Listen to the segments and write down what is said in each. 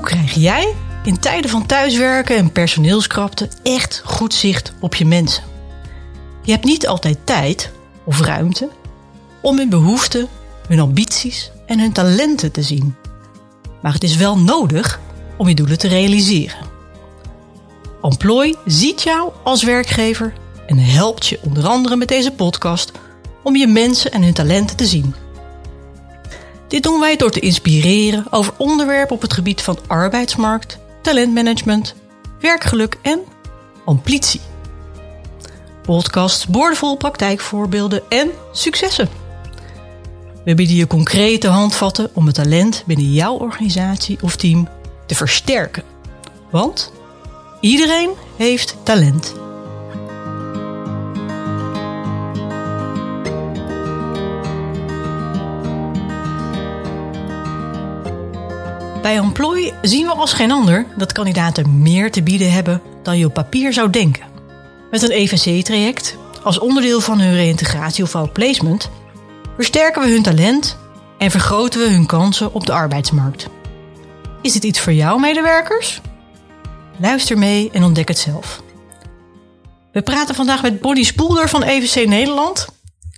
Hoe krijg jij in tijden van thuiswerken en personeelskrapte echt goed zicht op je mensen? Je hebt niet altijd tijd of ruimte om hun behoeften, hun ambities en hun talenten te zien. Maar het is wel nodig om je doelen te realiseren. Employ ziet jou als werkgever en helpt je onder andere met deze podcast om je mensen en hun talenten te zien. Dit doen wij door te inspireren over onderwerpen op het gebied van arbeidsmarkt, talentmanagement, werkgeluk en ambitie. Podcasts, boordevol praktijkvoorbeelden en successen. We bieden je concrete handvatten om het talent binnen jouw organisatie of team te versterken. Want iedereen heeft talent. Bij Employ zien we als geen ander dat kandidaten meer te bieden hebben dan je op papier zou denken. Met een EVC-traject, als onderdeel van hun reïntegratie of outplacement, versterken we hun talent en vergroten we hun kansen op de arbeidsmarkt. Is dit iets voor jouw medewerkers? Luister mee en ontdek het zelf. We praten vandaag met Bonnie Spoelder van EVC Nederland.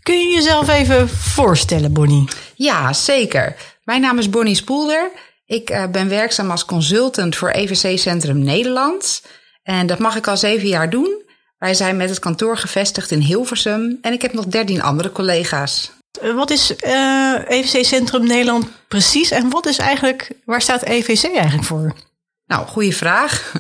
Kun je jezelf even voorstellen, Bonnie? Ja, zeker. Mijn naam is Bonnie Spoelder. Ik uh, ben werkzaam als consultant voor EVC Centrum Nederland. En dat mag ik al zeven jaar doen. Wij zijn met het kantoor gevestigd in Hilversum. En ik heb nog dertien andere collega's. Wat is uh, EVC Centrum Nederland precies? En wat is eigenlijk, waar staat EVC eigenlijk voor? Nou, goede vraag.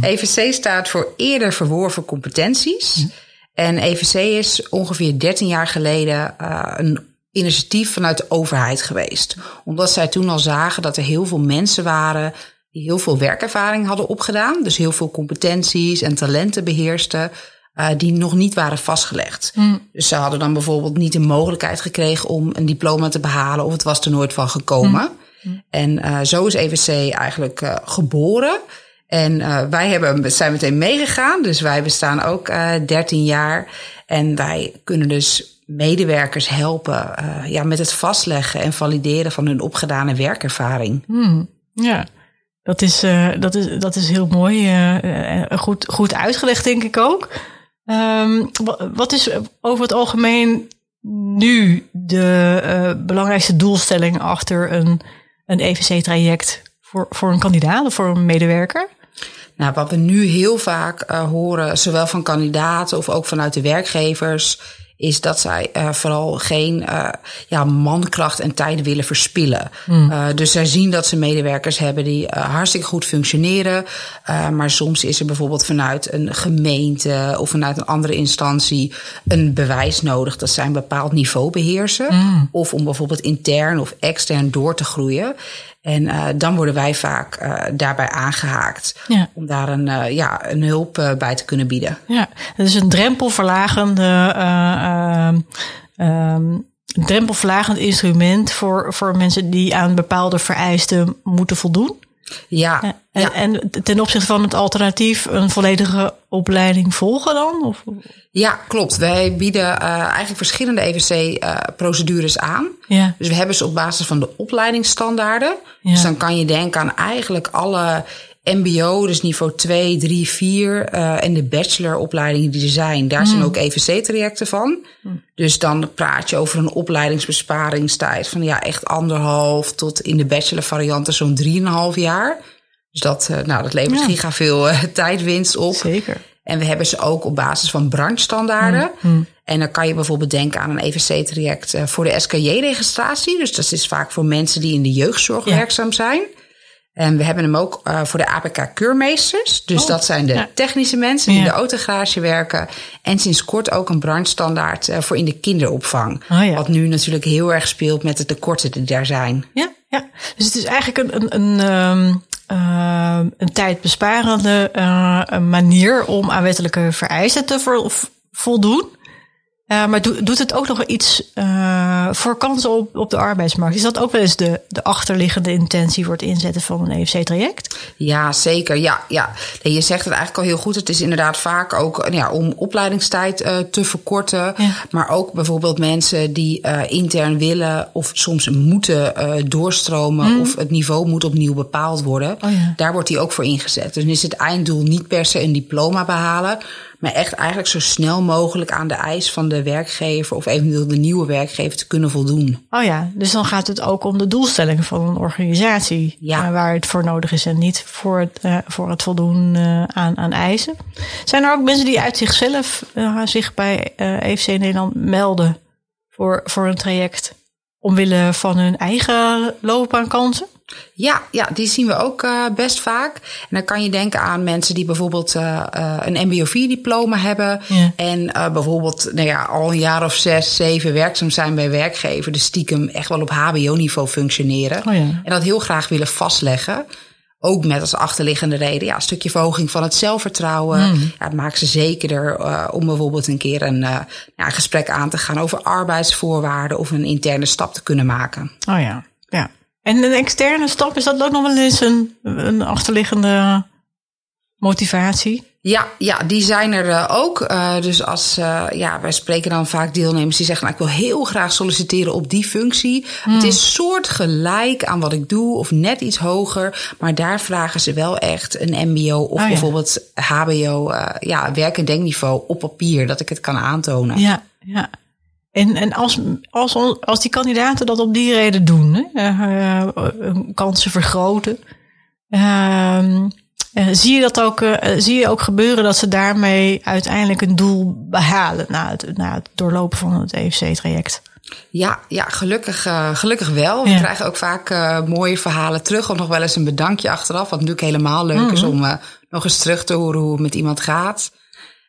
EVC staat voor eerder verworven competenties. En EVC is ongeveer 13 jaar geleden uh, een initiatief vanuit de overheid geweest. Omdat zij toen al zagen dat er heel veel mensen waren die heel veel werkervaring hadden opgedaan. Dus heel veel competenties en talenten beheersten. Uh, die nog niet waren vastgelegd. Mm. Dus ze hadden dan bijvoorbeeld niet de mogelijkheid gekregen om een diploma te behalen, of het was er nooit van gekomen. Mm. En uh, zo is EVC eigenlijk uh, geboren. En wij hebben, zijn meteen meegegaan. Dus wij bestaan ook 13 jaar. En wij kunnen dus medewerkers helpen ja, met het vastleggen en valideren van hun opgedane werkervaring. Mm. Ja. Dat is, dat, is, dat is heel mooi. goed, goed uitgelegd, denk ik ook. Um, wat is over het algemeen nu de uh, belangrijkste doelstelling achter een, een EVC-traject voor, voor een kandidaat of voor een medewerker? Nou, wat we nu heel vaak uh, horen, zowel van kandidaten of ook vanuit de werkgevers, is dat zij uh, vooral geen uh, ja, mankracht en tijd willen verspillen. Mm. Uh, dus zij zien dat ze medewerkers hebben die hartstikke goed functioneren. maar soms is er bijvoorbeeld vanuit een gemeente of vanuit een andere instantie een bewijs nodig dat zij een bepaald niveau beheersen. Mm. Of om bijvoorbeeld intern of extern door te groeien. En uh, dan worden wij vaak uh, daarbij aangehaakt. Ja. Om daar een, uh, ja, een hulp bij te kunnen bieden. Ja, het is een drempelverlagende, um, drempelverlagend instrument voor, voor mensen die aan bepaalde vereisten moeten voldoen. Ja, en, ja. en ten opzichte van het alternatief een volledige opleiding volgen dan? Of? Ja, klopt. Wij bieden uh, eigenlijk verschillende EVC-procedures uh, aan. Ja. Dus we hebben ze op basis van de opleidingsstandaarden. Ja. Dus dan kan je denken aan eigenlijk alle MBO, dus niveau 2, 3, 4 uh, en de bacheloropleidingen die er zijn. Daar zijn ook EVC-trajecten van. Mm. Dus dan praat je over een opleidingsbesparingstijd van ja, echt anderhalf tot in de bachelor-varianten zo'n drieënhalf jaar. Dus dat, uh, nou, dat levert ja. giga veel uh, tijdwinst op. Zeker. En we hebben ze ook op basis van branchestandaarden. Mm. Mm. En dan kan je bijvoorbeeld denken aan een EVC-traject uh, voor de SKJ-registratie. Dus dat is vaak voor mensen die in de jeugdzorg ja. werkzaam zijn. En we hebben hem ook uh, voor de APK-keurmeesters. Dus oh, dat zijn de ja. technische mensen die ja. in de autogarage werken. En sinds kort ook een branchestandaard uh, voor in de kinderopvang. Oh, ja. Wat nu natuurlijk heel erg speelt met de tekorten die daar zijn. Ja, ja. dus het is eigenlijk een, een, een, um, uh, een tijdbesparende manier om aan wettelijke vereisten te vo voldoen. Uh, maar do, doet het ook nog iets uh, voor kansen op, op de arbeidsmarkt? Is dat ook wel eens de, de achterliggende intentie voor het inzetten van een EFC-traject? Ja, zeker. Ja, ja. Nee, je zegt het eigenlijk al heel goed. Het is inderdaad vaak ook ja, om opleidingstijd uh, te verkorten. Ja. Maar ook bijvoorbeeld mensen die intern willen of soms moeten doorstromen. Mm. Of het niveau moet opnieuw bepaald worden. Oh, ja. Daar wordt die ook voor ingezet. Dus dan is het einddoel niet per se een diploma behalen maar echt eigenlijk zo snel mogelijk aan de eis van de werkgever of eventueel de nieuwe werkgever te kunnen voldoen. Oh ja, dus dan gaat het ook om de doelstellingen van een organisatie ja. uh, waar het voor nodig is en niet voor het, uh, voor het voldoen uh, aan, aan eisen. Zijn er ook mensen die uit zichzelf zich bij EFC Nederland melden voor, voor een traject omwille van hun eigen loopbaankansen? Ja, ja, die zien we ook uh, best vaak. En dan kan je denken aan mensen die bijvoorbeeld uh, uh, een MBO-4-diploma hebben. Ja. En bijvoorbeeld nou ja, al een jaar of zes, zeven werkzaam zijn bij werkgever. Dus stiekem echt wel op HBO-niveau functioneren. Oh ja. En dat heel graag willen vastleggen. Ook met als achterliggende reden, ja, een stukje verhoging van het zelfvertrouwen. Mm. Ja, het maakt ze zekerder uh, om bijvoorbeeld een keer een uh, ja, gesprek aan te gaan over arbeidsvoorwaarden of een interne stap te kunnen maken. Oh ja, ja. En een externe stap, is dat ook nog wel eens een, een achterliggende motivatie? Ja, ja, die zijn er uh, ook. Uh, dus als, uh, ja, wij spreken dan vaak deelnemers die zeggen, nou, ik wil heel graag solliciteren op die functie. Hmm. Het is soortgelijk aan wat ik doe of net iets hoger. Maar daar vragen ze wel echt een mbo of oh, bijvoorbeeld HBO, ja, werk- en denkniveau op papier, dat ik het kan aantonen. Ja, ja. En, en als, als, als die kandidaten dat op die reden doen, hè, kansen vergroten, uh, zie je dat ook, zie je ook gebeuren dat ze daarmee uiteindelijk een doel behalen na het, na het doorlopen van het EFC-traject? Ja, ja gelukkig, gelukkig wel. We krijgen ook vaak mooie verhalen terug. Of nog wel eens een bedankje achteraf. Wat natuurlijk helemaal leuk is mhm. om nog eens terug te horen hoe het met iemand gaat.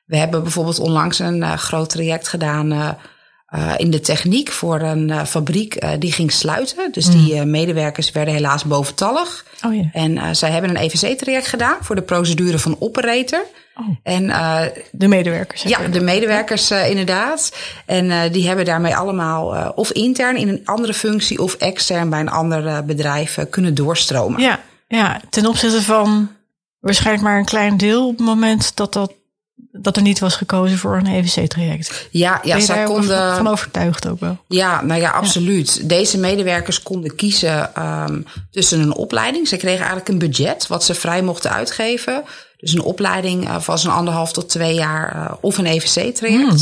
We hebben bijvoorbeeld onlangs een groot traject gedaan uh, in de techniek voor een uh, fabriek uh, die ging sluiten. Dus die mm. medewerkers werden helaas boventallig. Oh, ja. En zij hebben een EVC-traject gedaan voor de procedure van operator. Oh. En, de medewerkers. Ja, de medewerkers inderdaad. En die hebben daarmee allemaal of intern in een andere functie of extern bij een ander bedrijf kunnen doorstromen. Ja, ja, ten opzichte van waarschijnlijk maar een klein deel op het moment dat dat dat er niet was gekozen voor een EVC-traject. Ja, ja zij konden. Van overtuigd ook wel. Ja, nou ja, absoluut. Ja. Deze medewerkers konden kiezen um, tussen een opleiding. Ze kregen eigenlijk een budget wat ze vrij mochten uitgeven. Dus een opleiding uh, van zo'n anderhalf tot twee jaar uh, of een EVC-traject. Hmm.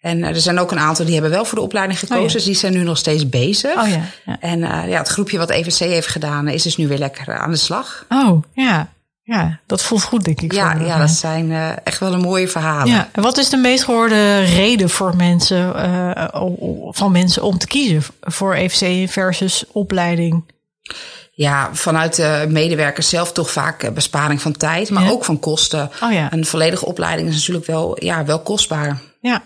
En uh, er zijn ook een aantal die hebben wel voor de opleiding gekozen. Oh, ja. Dus die zijn nu nog steeds bezig. Oh, ja, ja. En uh, ja, het groepje wat EVC heeft gedaan is dus nu weer lekker aan de slag. Oh, ja. Ja, dat voelt goed, denk ik. Ja, ja dat zijn uh, echt wel een mooie verhalen. Ja, en wat is de meest gehoorde reden voor mensen, uh, van mensen om te kiezen voor EFC versus opleiding? Ja, vanuit de medewerkers zelf toch vaak eh, besparing van tijd, maar ja. ook van kosten. Oh ja. Een volledige opleiding is natuurlijk wel, ja, wel kostbaar. Ja,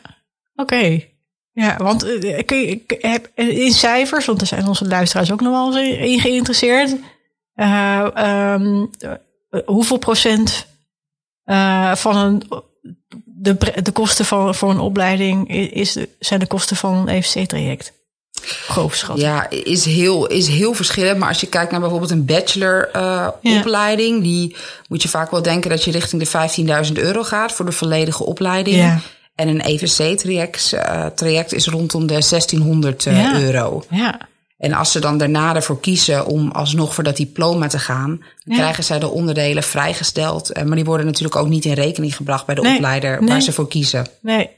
oké. Okay. Ja, want ik heb in cijfers, want er zijn onze luisteraars ook nog wel eens in geïnteresseerd. Uh, um, eh, hoeveel procent uh, van een, de, de kosten van, voor een opleiding is, zijn de kosten van een EFC-traject? Groof Ja, is heel, is heel verschillend. Maar als je kijkt naar bijvoorbeeld een bachelor-opleiding, uh, ja. die moet je vaak wel denken dat je richting de 15.000 euro gaat voor de volledige opleiding. Ja. En een EVC-traject uh, traject is rondom de 1600 ja. euro. Ja. En als ze dan daarna ervoor kiezen om alsnog voor dat diploma te gaan, dan krijgen zij de onderdelen vrijgesteld. Eh, maar die worden natuurlijk ook niet in rekening gebracht bij de nee, opleider nee. waar ze voor kiezen. Nee,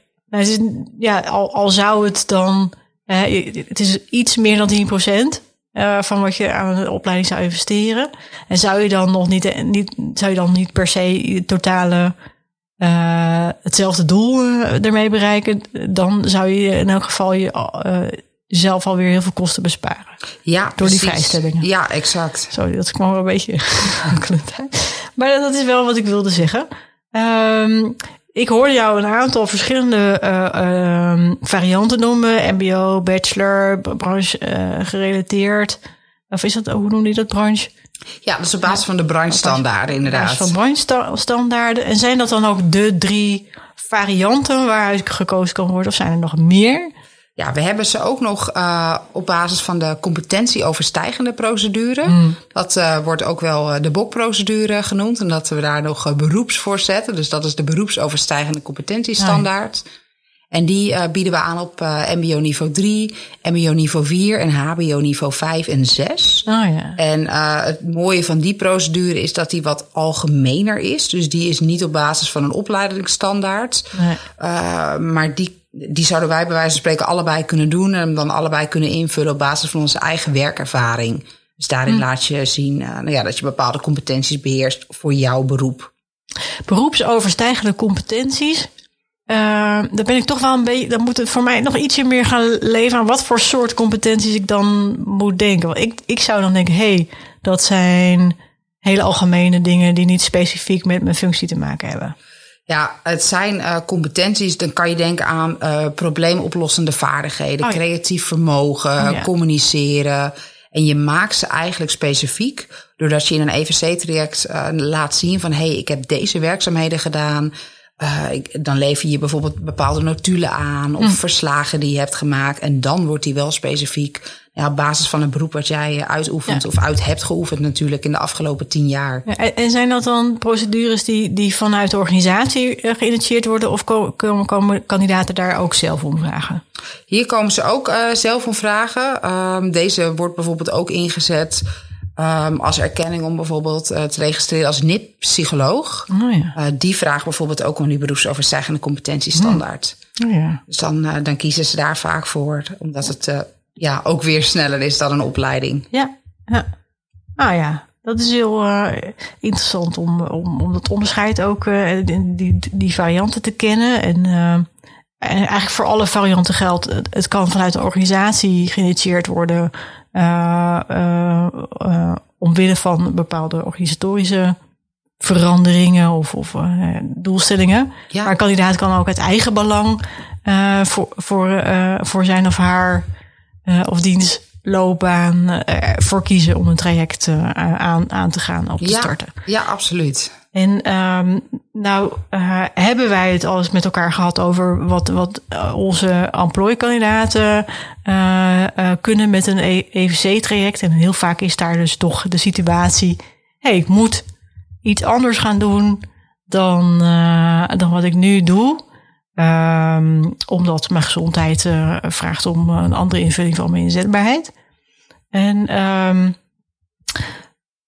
ja, al, al zou het dan, het is iets meer dan 10 procent. Uh, van wat je aan een opleiding zou investeren. En zou je dan nog niet, niet, zou je dan niet per se totale uh, hetzelfde doel ermee bereiken, dan zou je in elk geval je zelf alweer heel veel kosten besparen. Ja, door die vrijstellingen. Ja, exact. Sorry, dat kwam wel een beetje Maar dat is wel wat ik wilde zeggen. Um, ik hoorde jou een aantal verschillende uh, um, varianten noemen. MBO, bachelor, branche uh, gerelateerd. Of is dat, hoe noem je dat, branche? Ja, dat is op basis van de branchestandaarden inderdaad. Op basis van branchestandaarden. En zijn dat dan ook de drie varianten waaruit gekozen kan worden? Of zijn er nog meer? Ja, we hebben ze ook nog uh, op basis van de competentieoverstijgende procedure. Mm. Dat uh, wordt ook wel de BOK-procedure genoemd. En dat we daar nog beroeps voor zetten. Dus dat is de beroepsoverstijgende competentiestandaard. En die uh, bieden we aan op uh, MBO niveau 3, MBO niveau 4 en HBO niveau 5 en 6. Oh, ja. En uh, het mooie van die procedure is dat die wat algemener is. Dus die is niet op basis van een opleidingsstandaard. Nee. maar die, die zouden wij bij wijze van spreken allebei kunnen doen. En dan allebei kunnen invullen op basis van onze eigen werkervaring. Dus daarin hm. laat je zien nou ja, dat je bepaalde competenties beheerst voor jouw beroep. Beroepsoverstijgende competenties. Uh, dan ben ik toch wel een beetje. Dan moet het voor mij nog ietsje meer gaan leven aan wat voor soort competenties ik dan moet denken. Want ik, ik zou dan denken: hé, hey, dat zijn hele algemene dingen die niet specifiek met mijn functie te maken hebben. Ja, het zijn uh, competenties. Dan kan je denken aan uh, probleemoplossende vaardigheden, oh creatief vermogen, oh communiceren. En je maakt ze eigenlijk specifiek doordat je in een EVC-traject uh, laat zien van hé, hey, ik heb deze werkzaamheden gedaan. Uh, dan lever je bijvoorbeeld bepaalde notulen aan of hm. verslagen die je hebt gemaakt. En dan wordt die wel specifiek ja, op basis van een beroep wat jij uitoefent of uit hebt geoefend natuurlijk in de afgelopen tien jaar. Ja, en zijn dat dan procedures die, die vanuit de organisatie eh, geïnitieerd worden of komen, komen kandidaten daar ook zelf om vragen? Hier komen ze ook uh, zelf om vragen. Um, deze wordt bijvoorbeeld ook ingezet Um, als erkenning om bijvoorbeeld uh, te registreren als NIP-psycholoog. Oh ja. uh, die vraagt bijvoorbeeld ook om die beroepsoverstijgende competentiestandaard. Oh ja. Dus dan, uh, dan kiezen ze daar vaak voor, omdat het ja, ook weer sneller is dan een opleiding. Ja, ja. Ah ja, dat is heel interessant om, om, om dat onderscheid ook, die, die, die varianten te kennen. En, en eigenlijk voor alle varianten geldt, het kan vanuit de organisatie geïnitieerd worden omwille van bepaalde organisatorische veranderingen of, of doelstellingen. Ja. Maar een kandidaat kan ook uit eigen belang voor, voor, voor zijn of haar of dienst loopbaan voor kiezen om een traject aan, aan te gaan op te ja, starten. Ja, absoluut. En um, nou uh, hebben wij het al eens met elkaar gehad over wat, wat onze employkandidaten uh, kunnen met een EVC-traject. En heel vaak is daar dus toch de situatie: hé, hey, ik moet iets anders gaan doen dan, dan wat ik nu doe. Um, omdat mijn gezondheid vraagt om een andere invulling van mijn inzetbaarheid. En um,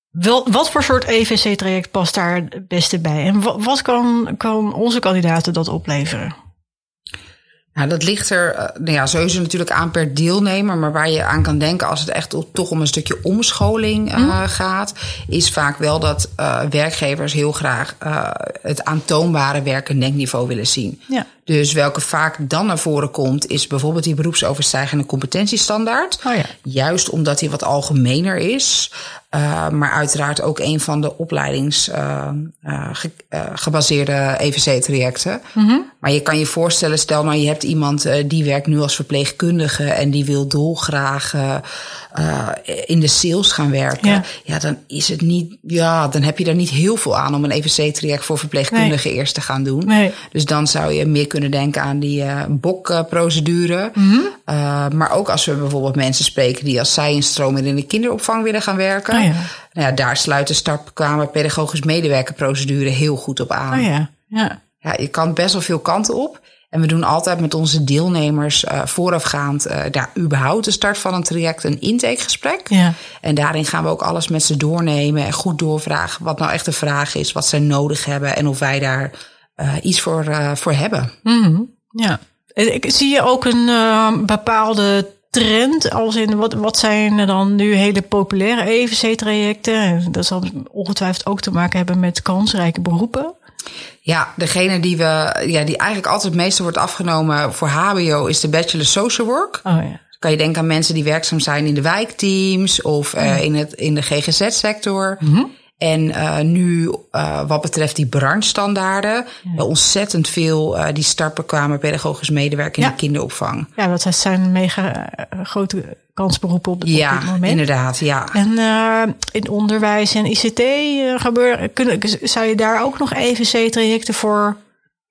wel, wat voor soort EVC-traject past daar het beste bij? En wat, wat kan, kan onze kandidaten dat opleveren? Nou, dat ligt er uh, nou ja, sowieso natuurlijk aan per deelnemer. Maar waar je aan kan denken als het echt toch om een stukje omscholing uh, mm. gaat, is vaak wel dat uh, werkgevers heel graag het aantoonbare werk- en denkniveau willen zien. Ja. Dus welke vaak dan naar voren komt, is bijvoorbeeld die beroepsoverstijgende competentiestandaard. Oh ja. Juist omdat die wat algemener is. Uh, maar uiteraard ook een van de opleidingsgebaseerde uh, uh, EVC-trajecten. Mm -hmm. Maar je kan je voorstellen, stel nou je hebt iemand die werkt nu als verpleegkundige en die wil dolgraag in de sales gaan werken. Ja. ja. dan is het niet, ja, dan heb je daar niet heel veel aan om een EVC-traject voor verpleegkundigen nee. eerst te gaan doen. Nee. Dus dan zou je meer kunnen denken aan die BOK-procedure. Mm -hmm. maar ook als we bijvoorbeeld mensen spreken die als zij-instromer in de kinderopvang willen gaan werken. Oh ja. Nou ja, daar sluit de startbekwamen pedagogisch medewerkerprocedure heel goed op aan. Oh ja. Ja. ja, je kan best wel veel kanten op. En we doen altijd met onze deelnemers uh, voorafgaand uh, daar überhaupt de start van een traject een intakegesprek. Ja. En daarin gaan we ook alles met ze doornemen en goed doorvragen wat nou echt de vraag is, wat zij nodig hebben en of wij daar uh, iets voor, voor hebben. Mm -hmm. Ja. Ik zie je ook een bepaalde trend? Als in wat, wat zijn er dan nu hele populaire EVC-trajecten? Dat zal ongetwijfeld ook te maken hebben met kansrijke beroepen. Ja, degene die we, ja, die eigenlijk altijd het meeste wordt afgenomen voor HBO is de Bachelor Social Work. Oh ja. Kan je denken aan mensen die werkzaam zijn in de wijkteams of uh, in, het, in de GGZ-sector. Mm -hmm. En uh, nu, uh, wat betreft die branchestandaarden, ja. ontzettend veel uh, die startbekwamen pedagogisch medewerker in ja. de kinderopvang. Ja, dat zijn mega grote kansberoepen op, ja, op dit moment. inderdaad, ja. En in onderwijs en ICT gebeuren, kunnen, zou je daar ook nog EVC-trajecten voor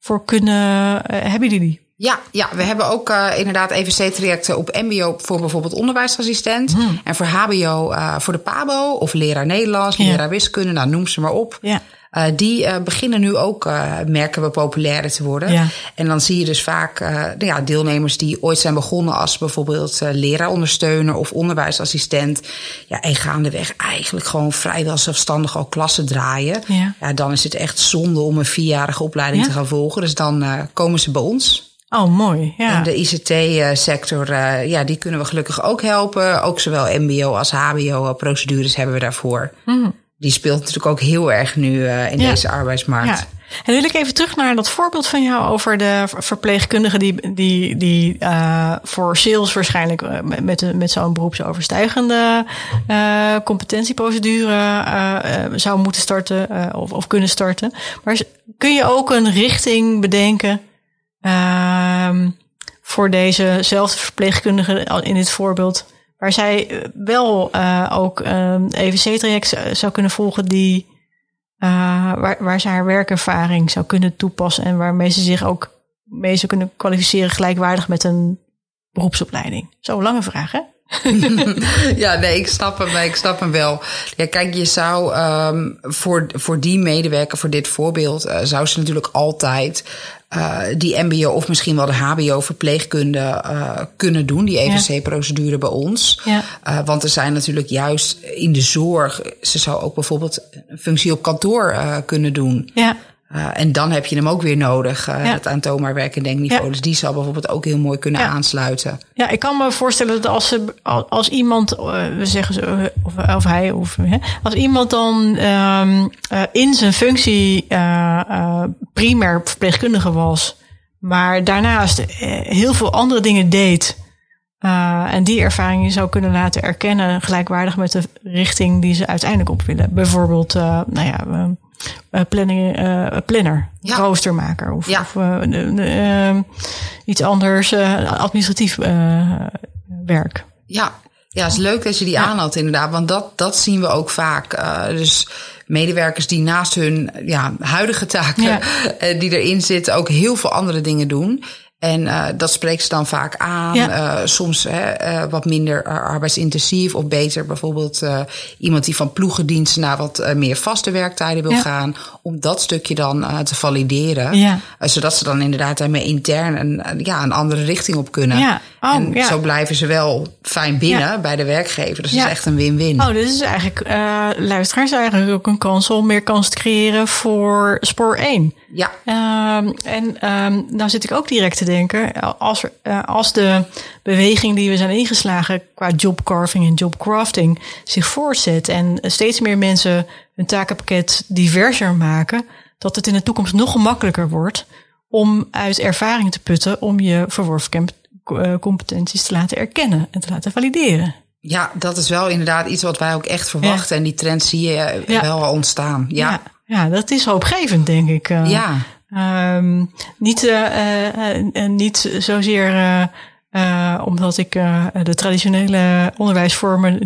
voor kunnen, hebben jullie die? Ja, ja, we hebben ook uh, inderdaad EVC-trajecten op MBO voor bijvoorbeeld onderwijsassistent. Hmm. En voor HBO uh, voor de PABO of leraar Nederlands, leraar wiskunde, nou noem ze maar op. Ja. Uh, die beginnen nu ook, merken we, populairder te worden. Ja. En dan zie je dus vaak ja, deelnemers die ooit zijn begonnen als bijvoorbeeld leraarondersteuner of onderwijsassistent. Ja, en gaandeweg eigenlijk gewoon vrijwel zelfstandig al klassen draaien. Ja. ja dan is het echt zonde om een vierjarige opleiding te gaan volgen. Dus dan komen ze bij ons. Oh, mooi. Ja. En de ICT-sector, uh, ja, die kunnen we gelukkig ook helpen. Ook zowel MBO als HBO-procedures hebben we daarvoor. Mm. Die speelt natuurlijk ook heel erg nu uh, in deze arbeidsmarkt. Ja. En wil ik even terug naar dat voorbeeld van jou over de verpleegkundige die, die, die uh, voor sales waarschijnlijk met, met zo'n beroepsoverstijgende uh, competentieprocedure zou moeten starten of, of kunnen starten. Maar kun je ook een richting bedenken voor dezezelfde verpleegkundige in dit voorbeeld, waar zij eh, wel uh, ook um, ehm, EVC-traject zou kunnen volgen die uh, waar, waar ze haar werkervaring zou kunnen toepassen en waarmee ze zich ook mee zou kunnen kwalificeren gelijkwaardig met een beroepsopleiding. Zo lange vraag, hè? ja, nee, ik snap hem, ik snap hem wel. Ja, kijk, je zou um, voor, voor die medewerker, voor dit voorbeeld, zou ze natuurlijk altijd uh, die MBO of misschien wel de HBO-verpleegkunde uh, kunnen doen, die EVC-procedure bij ons. Ja. Uh, want er zijn natuurlijk juist in de zorg, ze zou ook bijvoorbeeld een functie op kantoor kunnen doen. Ja. Uh, en dan heb je hem ook weer nodig, uh, ja. het aantoonbaar werk en denkniveau. Ja. Dus die zal bijvoorbeeld ook heel mooi kunnen ja. aansluiten. Ja, ik kan me voorstellen dat als, ze, als iemand, uh, we zeggen ze, of, of hij, of als iemand dan um, in zijn functie primair verpleegkundige was, maar daarnaast heel veel andere dingen deed. en die ervaring zou kunnen laten erkennen, gelijkwaardig met de richting die ze uiteindelijk op willen. Bijvoorbeeld, nou ja, uh, planning, uh, planner, ja. roostermaker of, ja. of uh, iets anders, administratief werk. Ja. ja, het is leuk dat je die aanhaalt inderdaad, want dat, dat zien we ook vaak. dus medewerkers die naast hun ja, huidige taken die erin zitten ook heel veel andere dingen doen. En uh, dat spreekt ze dan vaak aan. Ja. Uh, soms hè, uh, wat minder arbeidsintensief of beter. Bijvoorbeeld iemand die van ploegendiensten naar wat meer vaste werktijden wil ja. gaan. Om dat stukje dan te valideren. Ja. zodat ze dan inderdaad daarmee intern een, ja, een andere richting op kunnen. Ja. Oh, en zo blijven ze wel fijn binnen bij de werkgever. Dus dat is echt een win-win. Oh, dus is eigenlijk, luisteraars, eigenlijk ook een kans om meer kans te creëren voor spoor 1. Ja. Um, en um, nou zit ik ook direct te denken, als, uh, als de beweging die we zijn ingeslagen qua jobcarving en jobcrafting zich voortzet en steeds meer mensen hun takenpakket diverser maken, dat het in de toekomst nog gemakkelijker wordt om uit ervaring te putten om je verworven eh, competenties te laten erkennen en te laten valideren. Ja, dat is wel inderdaad iets wat wij ook echt verwachten. En die trend zie je ja. wel ontstaan. Ja. ja. Ja, dat is hoopgevend, denk ik. Uh, ja. Um, niet, uh, uh, niet zozeer omdat ik de traditionele onderwijsvormen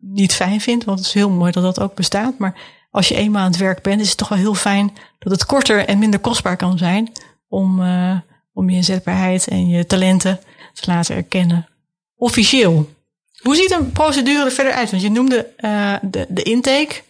niet fijn vind, want het is heel mooi dat dat ook bestaat. Maar als je eenmaal aan het werk bent, is het toch wel heel fijn dat het korter en minder kostbaar kan zijn om, om je inzetbaarheid en je talenten te laten erkennen. Officieel. Hoe ziet een procedure er verder uit? Want je noemde de, de intake.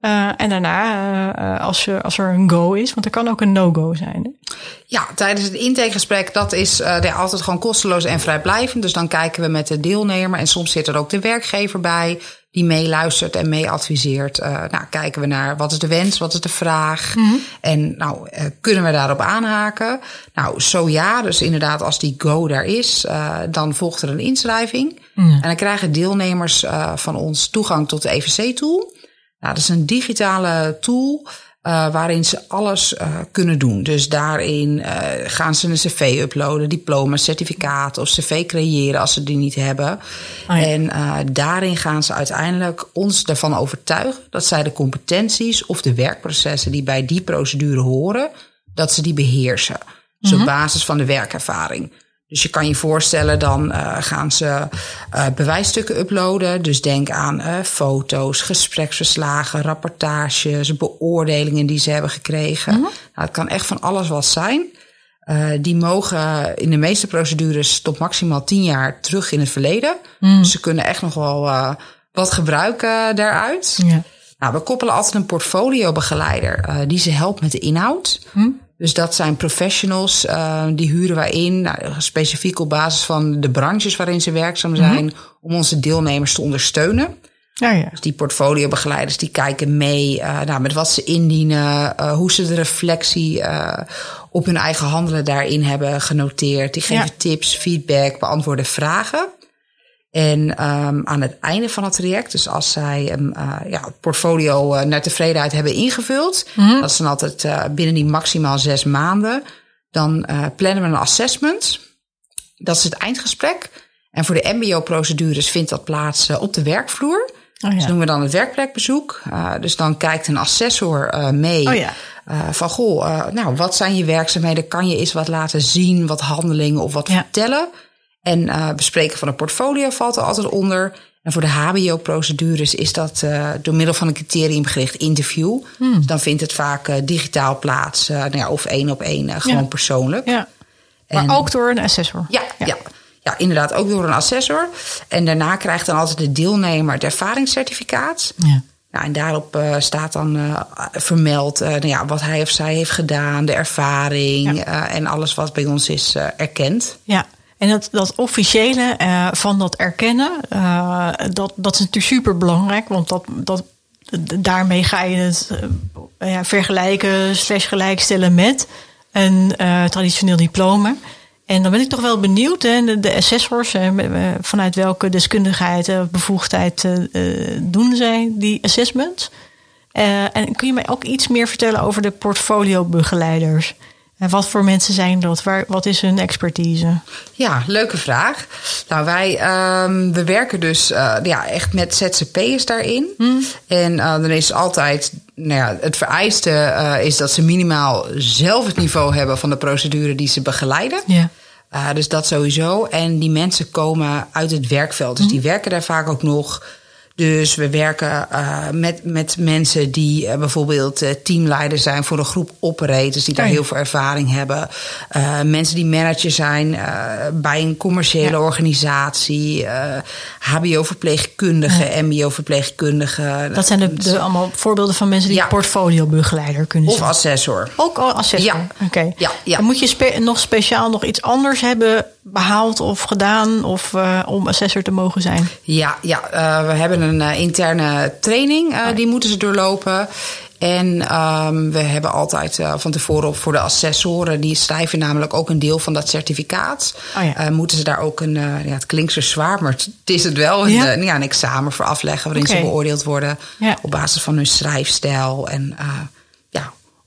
Uh, en daarna, uh, als, je, als er een go is, want er kan ook een no-go zijn. Hè? Ja, tijdens het intakegesprek, dat is uh, altijd gewoon kosteloos en vrijblijvend. Dus dan kijken we met de deelnemer en soms zit er ook de werkgever bij die meeluistert en meeadviseert. nou, kijken we naar wat is de wens, wat is de vraag mm -hmm. en nou, kunnen we daarop aanhaken? Nou, zo ja, dus inderdaad als die go daar is, dan volgt er een inschrijving. Mm -hmm. En dan krijgen deelnemers van ons toegang tot de EVC-tool. Nou, dat is een digitale tool uh, waarin ze alles uh, kunnen doen. Dus daarin uh, gaan ze een cv uploaden, diploma, certificaat of cv creëren als ze die niet hebben. Oh ja. En daarin gaan ze uiteindelijk ons ervan overtuigen dat zij de competenties of de werkprocessen die bij die procedure horen, dat ze die beheersen. Dus mm -hmm. op basis van de werkervaring. Dus je kan je voorstellen, dan uh, gaan ze uh, bewijsstukken uploaden. Dus denk aan uh, foto's, gespreksverslagen, rapportages, beoordelingen die ze hebben gekregen. Mm -hmm. nou, het kan echt van alles wat zijn. die mogen in de meeste procedures tot maximaal tien jaar terug in het verleden. Mm. Dus ze kunnen echt nog wel wat gebruiken daaruit. Ja. Nou, we koppelen altijd een portfoliobegeleider die ze helpt met de inhoud. Mm. Dus dat zijn professionals, uh, die huren wij in, nou, specifiek op basis van de branches waarin ze werkzaam zijn, mm -hmm. om onze deelnemers te ondersteunen. Ja, ja. Dus die portfoliobegeleiders die kijken mee uh, nou, met wat ze indienen, uh, hoe ze de reflectie op hun eigen handelen daarin hebben genoteerd. Die geven ja. tips, feedback, beantwoorden vragen. En um, aan het einde van het traject, dus als zij um, uh, ja, het portfolio uh, naar tevredenheid hebben ingevuld, mm -hmm. dat is dan altijd uh, binnen die maximaal zes maanden, dan plannen we een assessment. Dat is het eindgesprek. En voor de MBO-procedures vindt dat plaats op de werkvloer. Oh ja. Dus doen we dan het werkplekbezoek. dus dan kijkt een assessor mee. Oh ja. van goh, nou, wat zijn je werkzaamheden? Kan je eens wat laten zien, wat handelingen of wat ja. vertellen? En uh, bespreken van een portfolio valt er altijd onder. En voor de HBO-procedures is dat uh, door middel van een criteriumgericht interview. Hmm. Dus dan vindt het vaak uh, digitaal plaats, nou ja, of één op één, gewoon ja. persoonlijk. Ja. Maar en, ook door een assessor. Ja, ja. ja. inderdaad, ook door een assessor. En daarna krijgt dan altijd de deelnemer het ervaringscertificaat. Ja. Nou, en daarop uh, staat dan uh, vermeld uh, nou ja, wat hij of zij heeft gedaan, de ervaring en alles wat bij ons is erkend. Ja, en dat, dat officiële uh, van dat erkennen, uh, dat, dat is natuurlijk super belangrijk. Want dat, dat, daarmee ga je het uh, ja, vergelijken, slash gelijkstellen met een traditioneel diploma. En dan ben ik toch wel benieuwd, hè, de, assessors, vanuit welke deskundigheid of bevoegdheid doen zij die assessment? en kun je mij ook iets meer vertellen over de portfoliobegeleiders? En wat voor mensen zijn dat? Waar, wat is hun expertise? Ja, leuke vraag. Nou, wij um, we werken dus uh, ja, echt met ZZP'ers daarin. Hmm. En uh, dan is altijd, nou ja, het vereiste uh, is dat ze minimaal zelf het niveau hebben van de procedure die ze begeleiden. Ja. Dus dat sowieso. En die mensen komen uit het werkveld. Dus hmm. die werken daar vaak ook nog. Dus we werken uh, met, met mensen die uh, bijvoorbeeld uh, teamleider zijn voor een groep operators die daar heel veel ervaring hebben. mensen die manager zijn bij een commerciële ja. organisatie. HBO-verpleegkundigen, MBO-verpleegkundigen. Dat zijn de, de, allemaal voorbeelden van mensen die ja. portfoliobegeleider kunnen zijn. Of assessor. Ook assessor. Ja. Oké. Okay. Ja, ja. moet je spe nog speciaal nog iets anders hebben behaald of gedaan of om assessor te mogen zijn? Ja, ja we hebben een uh, interne training. Uh, die moeten ze doorlopen. En um, we hebben altijd uh, van tevoren voor de assessoren, die schrijven namelijk ook een deel van dat certificaat. Oh ja. uh, moeten ze daar ook een, uh, ja, het klinkt zo zwaar, maar het is het wel, ja. een, ja, een examen voor afleggen waarin okay. ze beoordeeld worden ja. op basis van hun schrijfstijl en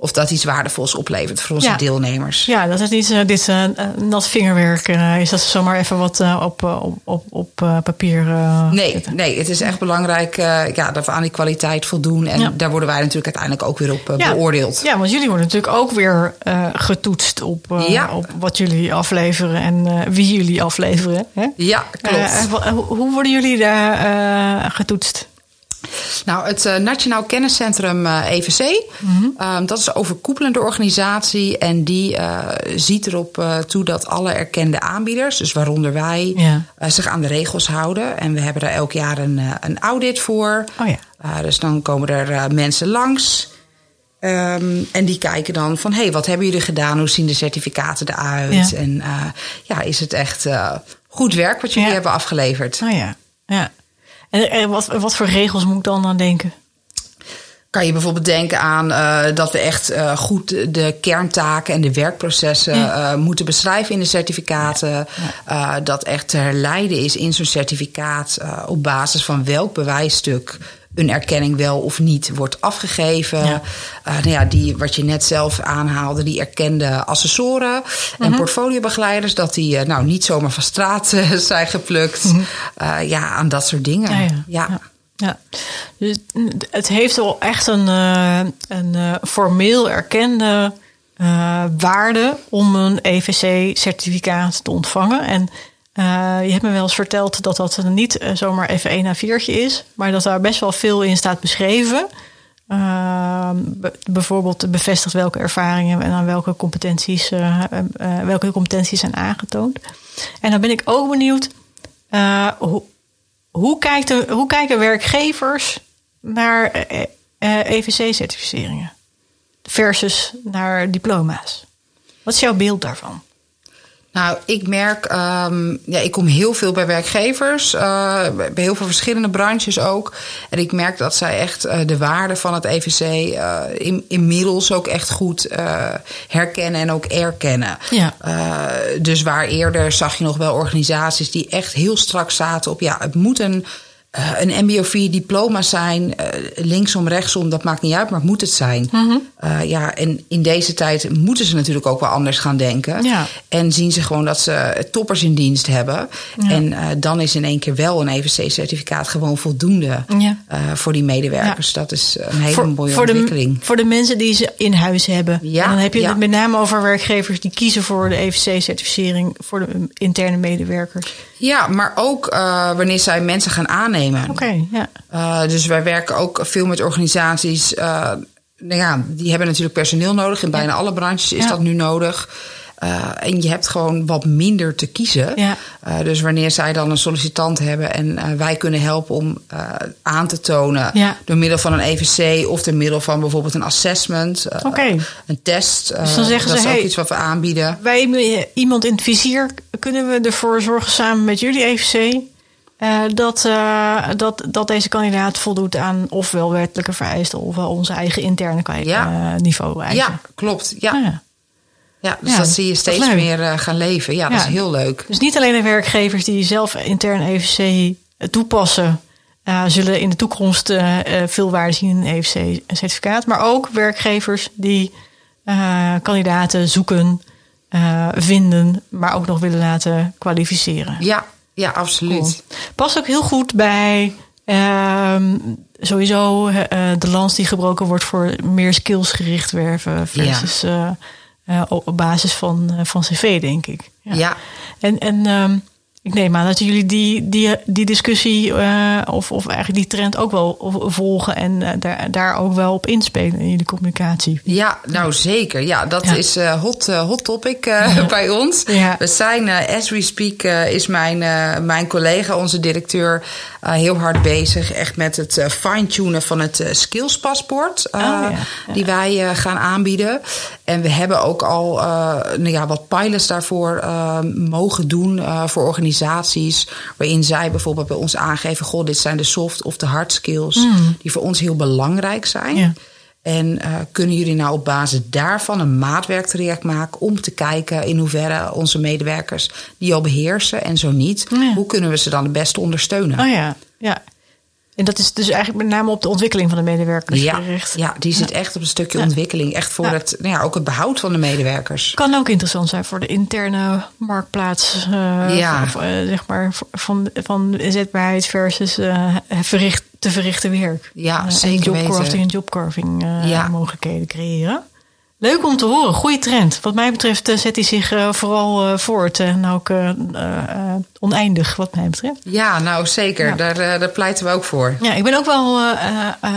of dat iets waardevols oplevert voor onze ja. deelnemers. Ja, dat is niet uh, dit uh, nat vingerwerk uh, is. Dat zomaar even wat op, op, op, op papier. nee, zetten. nee, het is echt belangrijk ja, dat we aan die kwaliteit voldoen. En ja. daar worden wij natuurlijk uiteindelijk ook weer op ja. beoordeeld. Ja, want jullie worden natuurlijk ook weer getoetst op, op wat jullie afleveren en wie jullie afleveren. Hè? Ja, klopt. hoe worden jullie daar getoetst? Nou, het uh, Nationaal Kenniscentrum uh, EVC, mm-hmm. um, dat is een overkoepelende organisatie. En die uh, ziet erop toe dat alle erkende aanbieders, dus waaronder wij, ja. zich aan de regels houden. En we hebben daar elk jaar een, een audit voor. Oh ja. dus dan komen er mensen langs. Um, en die kijken dan van, hé, hey, wat hebben jullie gedaan? Hoe zien de certificaten eruit? Ja. En ja, is het echt goed werk wat jullie hebben afgeleverd? Oh ja, ja. En wat, wat voor regels moet ik dan aan denken? Kan je bijvoorbeeld denken aan uh, dat we echt uh, goed de kerntaken en de werkprocessen ja. uh, moeten beschrijven in de certificaten. Ja. Ja. dat echt te herleiden is in zo'n certificaat op basis van welk bewijsstuk een erkenning wel of niet wordt afgegeven. Ja. Uh, nou ja, die, wat je net zelf aanhaalde, die erkende assessoren mm -hmm. en mhm. portfoliobegeleiders, dat die uh, nou niet zomaar van straat uh, zijn geplukt. -hmm. ja, aan dat soort dingen. Ja, ja. ja. ja. Dus het heeft wel echt een, een formeel erkende uh, waarde om een EVC-certificaat te ontvangen. En uh, je hebt me wel eens verteld dat dat niet zomaar even één a viertje is, maar dat daar best wel veel in staat beschreven. Uh, bijvoorbeeld bevestigt welke ervaringen en aan welke competenties, welke competenties zijn aangetoond. En dan ben ik ook benieuwd hoe, hoe, kijken werkgevers naar EVC-certificeringen? versus naar diploma's. Wat is jouw beeld daarvan? Nou, ik merk, um, ja, ik kom heel veel bij werkgevers, uh, bij heel veel verschillende branches ook. En ik merk dat zij echt uh, de waarde van het EVC uh, in, inmiddels ook echt goed herkennen en ook erkennen. Ja. dus waar eerder zag je nog wel organisaties die echt heel strak zaten op, ja, het moet een uh, een MBO-4 diploma zijn, uh, linksom, rechtsom, dat maakt niet uit, maar het moet het zijn. Mm -hmm. uh, ja, en in deze tijd moeten ze natuurlijk ook wel anders gaan denken. Ja. En zien ze gewoon dat ze toppers in dienst hebben. Ja. En dan is in één keer wel een EVC-certificaat gewoon voldoende ja. voor die medewerkers. Dat is een hele voor, mooie voor ontwikkeling. De, voor de mensen die ze in huis hebben. Ja, en dan heb je het met name over werkgevers die kiezen voor de EVC-certificering voor de interne medewerkers. Ja, maar ook wanneer zij mensen gaan aannemen. Oké, okay, ja. Uh, dus wij werken ook veel met organisaties. Uh, nou ja, die hebben natuurlijk personeel nodig. In bijna ja. alle branches is ja. dat nu nodig. Uh, en je hebt gewoon wat minder te kiezen. Ja. Uh, dus wanneer zij dan een sollicitant hebben en uh, wij kunnen helpen om aan te tonen ja. door middel van een EVC of door middel van bijvoorbeeld een assessment, okay. een test. dus dan zeggen dat ze: is ook hey, iets wat we aanbieden. Wij iemand in het vizier kunnen we ervoor zorgen samen met jullie EVC dat, dat, dat deze kandidaat voldoet aan ofwel wettelijke vereisten ofwel onze eigen interne ja. niveau eisen. Ja, klopt. Ja. ja. Ja, dus ja, dat zie je steeds meer gaan leven. Ja, dat is heel leuk. Dus niet alleen de werkgevers die zelf intern EVC toepassen, zullen in de toekomst veel waarde zien in een EVC-certificaat, maar ook werkgevers die kandidaten zoeken, vinden, maar ook nog willen laten kwalificeren. Ja, ja, absoluut. Cool. Past ook heel goed bij um, sowieso de lans die gebroken wordt voor meer skillsgericht werven versus ja. Uh, op basis van, van cv, denk ik. Ja. ja. En, en um, ik neem aan dat jullie die, die, die discussie uh, of, of eigenlijk die trend ook wel volgen en uh, daar, daar ook wel op inspelen in jullie communicatie. Ja, nou zeker. Ja, dat ja. is uh, hot, hot topic ja. bij ons. Ja. We zijn, as we speak, is mijn, mijn collega, onze directeur, heel hard bezig. Echt met het fine-tunen van het skillspaspoort oh, die wij gaan aanbieden. En we hebben ook al nou ja, wat pilots daarvoor mogen doen voor organisaties organisaties waarin zij bijvoorbeeld bij ons aangeven: Goh, dit zijn de soft of de hard skills mm. die voor ons heel belangrijk zijn. Ja. En uh, kunnen jullie nou op basis daarvan een maatwerktraject maken om te kijken in hoeverre onze medewerkers die al beheersen en zo niet, ja. hoe kunnen we ze dan het beste ondersteunen? Oh ja, ja. En dat is dus eigenlijk met name op de ontwikkeling van de medewerkers ja, gericht. Ja, die zit echt op een stukje ontwikkeling. Echt voor het, nou ja, ook het behoud van de medewerkers. Kan ook interessant zijn voor de interne marktplaats. Uh, ja. Uh, zeg maar van, van zetbaarheid versus uh, verricht, te verrichten werk. Ja, zeker en jobcrafting en jobcarving mogelijkheden creëren. Leuk om te horen. Goede trend. Wat mij betreft uh, zet hij zich uh, vooral uh, voort. En ook oneindig, wat mij betreft. Ja, nou zeker. Ja. Daar, daar pleiten we ook voor. Ja, ik ben ook wel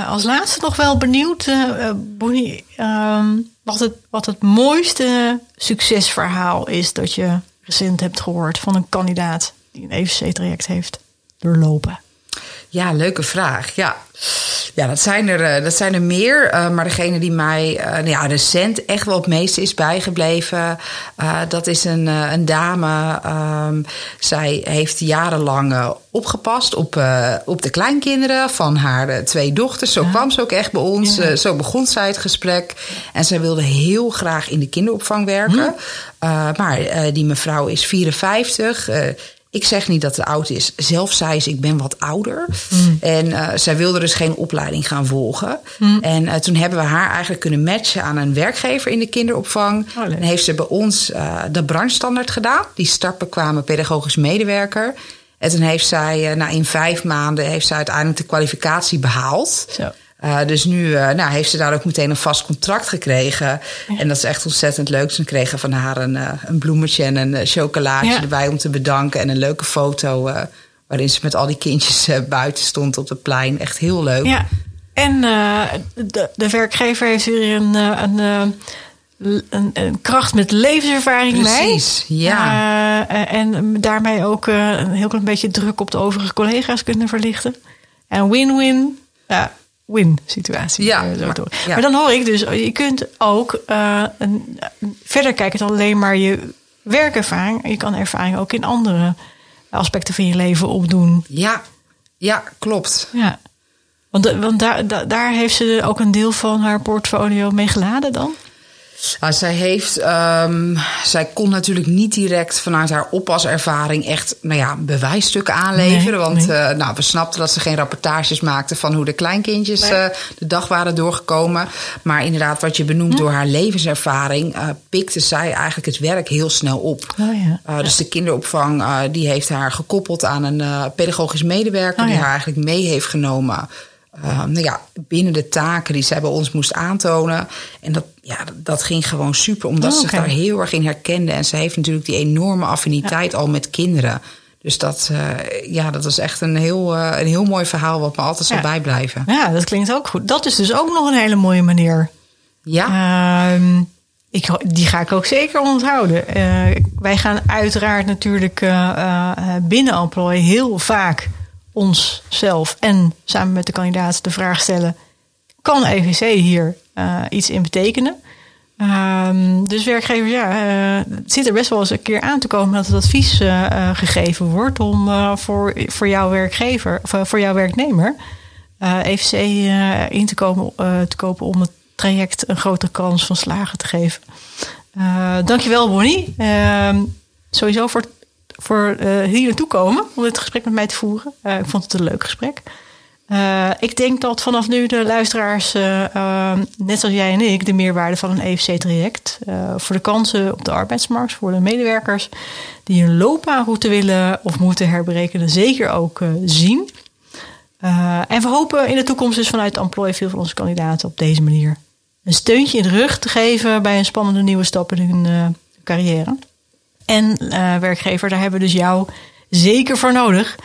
als laatste nog wel benieuwd, Bonnie, um, wat, het, wat het mooiste succesverhaal is dat je recent hebt gehoord van een kandidaat die een EVC-traject heeft doorlopen. Ja, leuke vraag. Ja, ja dat, zijn er, dat zijn er meer. Uh, maar degene die mij uh, nou ja, recent echt wel het meeste is bijgebleven... Uh, dat is een, een dame. Um, zij heeft jarenlang opgepast op, op de kleinkinderen van haar twee dochters. Zo ja. kwam ze ook echt bij ons. Ja. zo begon zij het gesprek. En zij wilde heel graag in de kinderopvang werken. Hm. maar die mevrouw is 54 ik zeg niet dat het oud is. Zelf zei ze, ik ben wat ouder. Mm. En uh, zij wilde dus geen opleiding gaan volgen. Mm. En uh, toen hebben we haar eigenlijk kunnen matchen aan een werkgever in de kinderopvang. Oh, en heeft ze bij ons uh, de branchestandaard gedaan. Die startbekwamen pedagogisch medewerker. En toen heeft zij, nou in vijf maanden, heeft zij uiteindelijk de kwalificatie behaald. Zo. Dus nu nou, heeft ze daar ook meteen een vast contract gekregen. En dat is echt ontzettend leuk. Ze kregen van haar een, een bloemetje en een chocolaatje erbij om te bedanken. En een leuke foto waarin ze met al die kindjes buiten stond op het plein. Echt heel leuk. Ja. En de, de werkgever heeft weer een, een een, een, kracht met levenservaring Precies, ja. En daarmee ook een heel klein beetje druk op de overige collega's kunnen verlichten. En win-win, ja, win situatie. Ja, maar, ja. maar, dan hoor ik dus, je kunt ook uh, een, verder kijken dan alleen maar je werkervaring. Je kan ervaring ook in andere aspecten van je leven opdoen. Ja, ja klopt. Ja. Want, want daar, daar heeft ze ook een deel van haar portfolio mee geladen dan? Nou, zij heeft, um, zij kon natuurlijk niet direct vanuit haar oppaservaring echt, nou ja, bewijsstukken aanleveren. want nee. Uh, nou, we snapten dat ze geen rapportages maakte van hoe de kleinkindjes nee. uh, de dag waren doorgekomen. Maar inderdaad, wat je benoemt door haar levenservaring, uh, pikte zij eigenlijk het werk heel snel op. Oh, ja. Dus de kinderopvang, die heeft haar gekoppeld aan een pedagogisch medewerker oh, die haar eigenlijk mee heeft genomen. Uh, nou ja, binnen de taken die zij bij ons moest aantonen. En dat, ja, dat ging gewoon super, omdat oh, okay. ze daar heel erg in herkende. En ze heeft natuurlijk die enorme affiniteit ja. al met kinderen. Dus dat, uh, ja, dat was echt een heel, uh, een heel mooi verhaal wat me altijd zal bijblijven. Ja, dat klinkt ook goed. Dat is dus ook nog een hele mooie manier. Ja. Uh, ik, die ga ik ook zeker onthouden. Uh, wij gaan uiteraard natuurlijk binnen Employ heel vaak onszelf en samen met de kandidaat de vraag stellen: kan EVC hier uh, iets in betekenen? Um, dus werkgevers, ja, uh, het zit er best wel eens een keer aan te komen dat het advies uh, gegeven wordt om voor, voor jouw werkgever of voor jouw werknemer EVC in te, komen, te kopen om het traject een grotere kans van slagen te geven. dankjewel, Bonnie. Ehm, sowieso voor het voor uh, hier naartoe komen om dit gesprek met mij te voeren. Uh, ik vond het een leuk gesprek. Uh, ik denk dat vanaf nu de luisteraars, net zoals jij en ik, de meerwaarde van een EFC-traject voor de kansen op de arbeidsmarkt, voor de medewerkers die een loopbaanroute willen of moeten herberekenen, zeker ook zien. en we hopen in de toekomst dus vanuit Employ veel van onze kandidaten op deze manier een steuntje in de rug te geven bij een spannende nieuwe stap in hun carrière en uh, werkgever. Daar hebben we dus jou zeker voor nodig.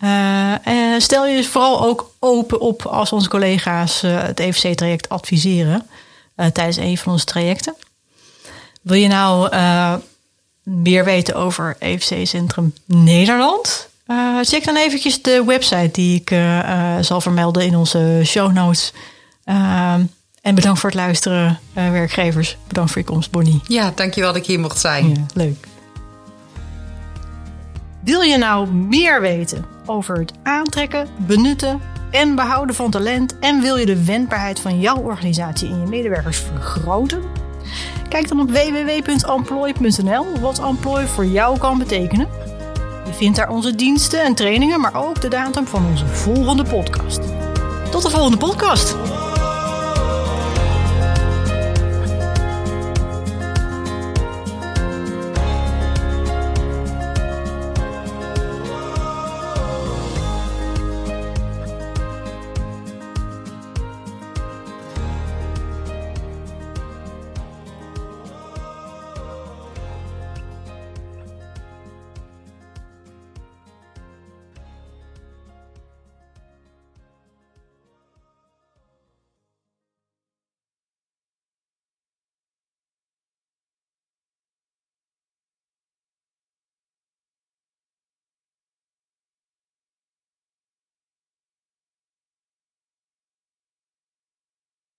Uh, stel je dus vooral ook open op als onze collega's uh, het EFC-traject adviseren tijdens een van onze trajecten. Wil je nou meer weten over EFC Centrum Nederland? check dan eventjes de website die ik zal vermelden in onze show notes. en bedankt voor het luisteren, werkgevers. Bedankt voor je komst, Bonnie. Ja, dankjewel dat ik hier mocht zijn. Ja, leuk. Wil je nou meer weten over het aantrekken, benutten en behouden van talent en wil je de wendbaarheid van jouw organisatie en je medewerkers vergroten? Kijk dan op www.employ.nl wat Employ voor jou kan betekenen. Je vindt daar onze diensten en trainingen, maar ook de datum van onze volgende podcast. Tot de volgende podcast!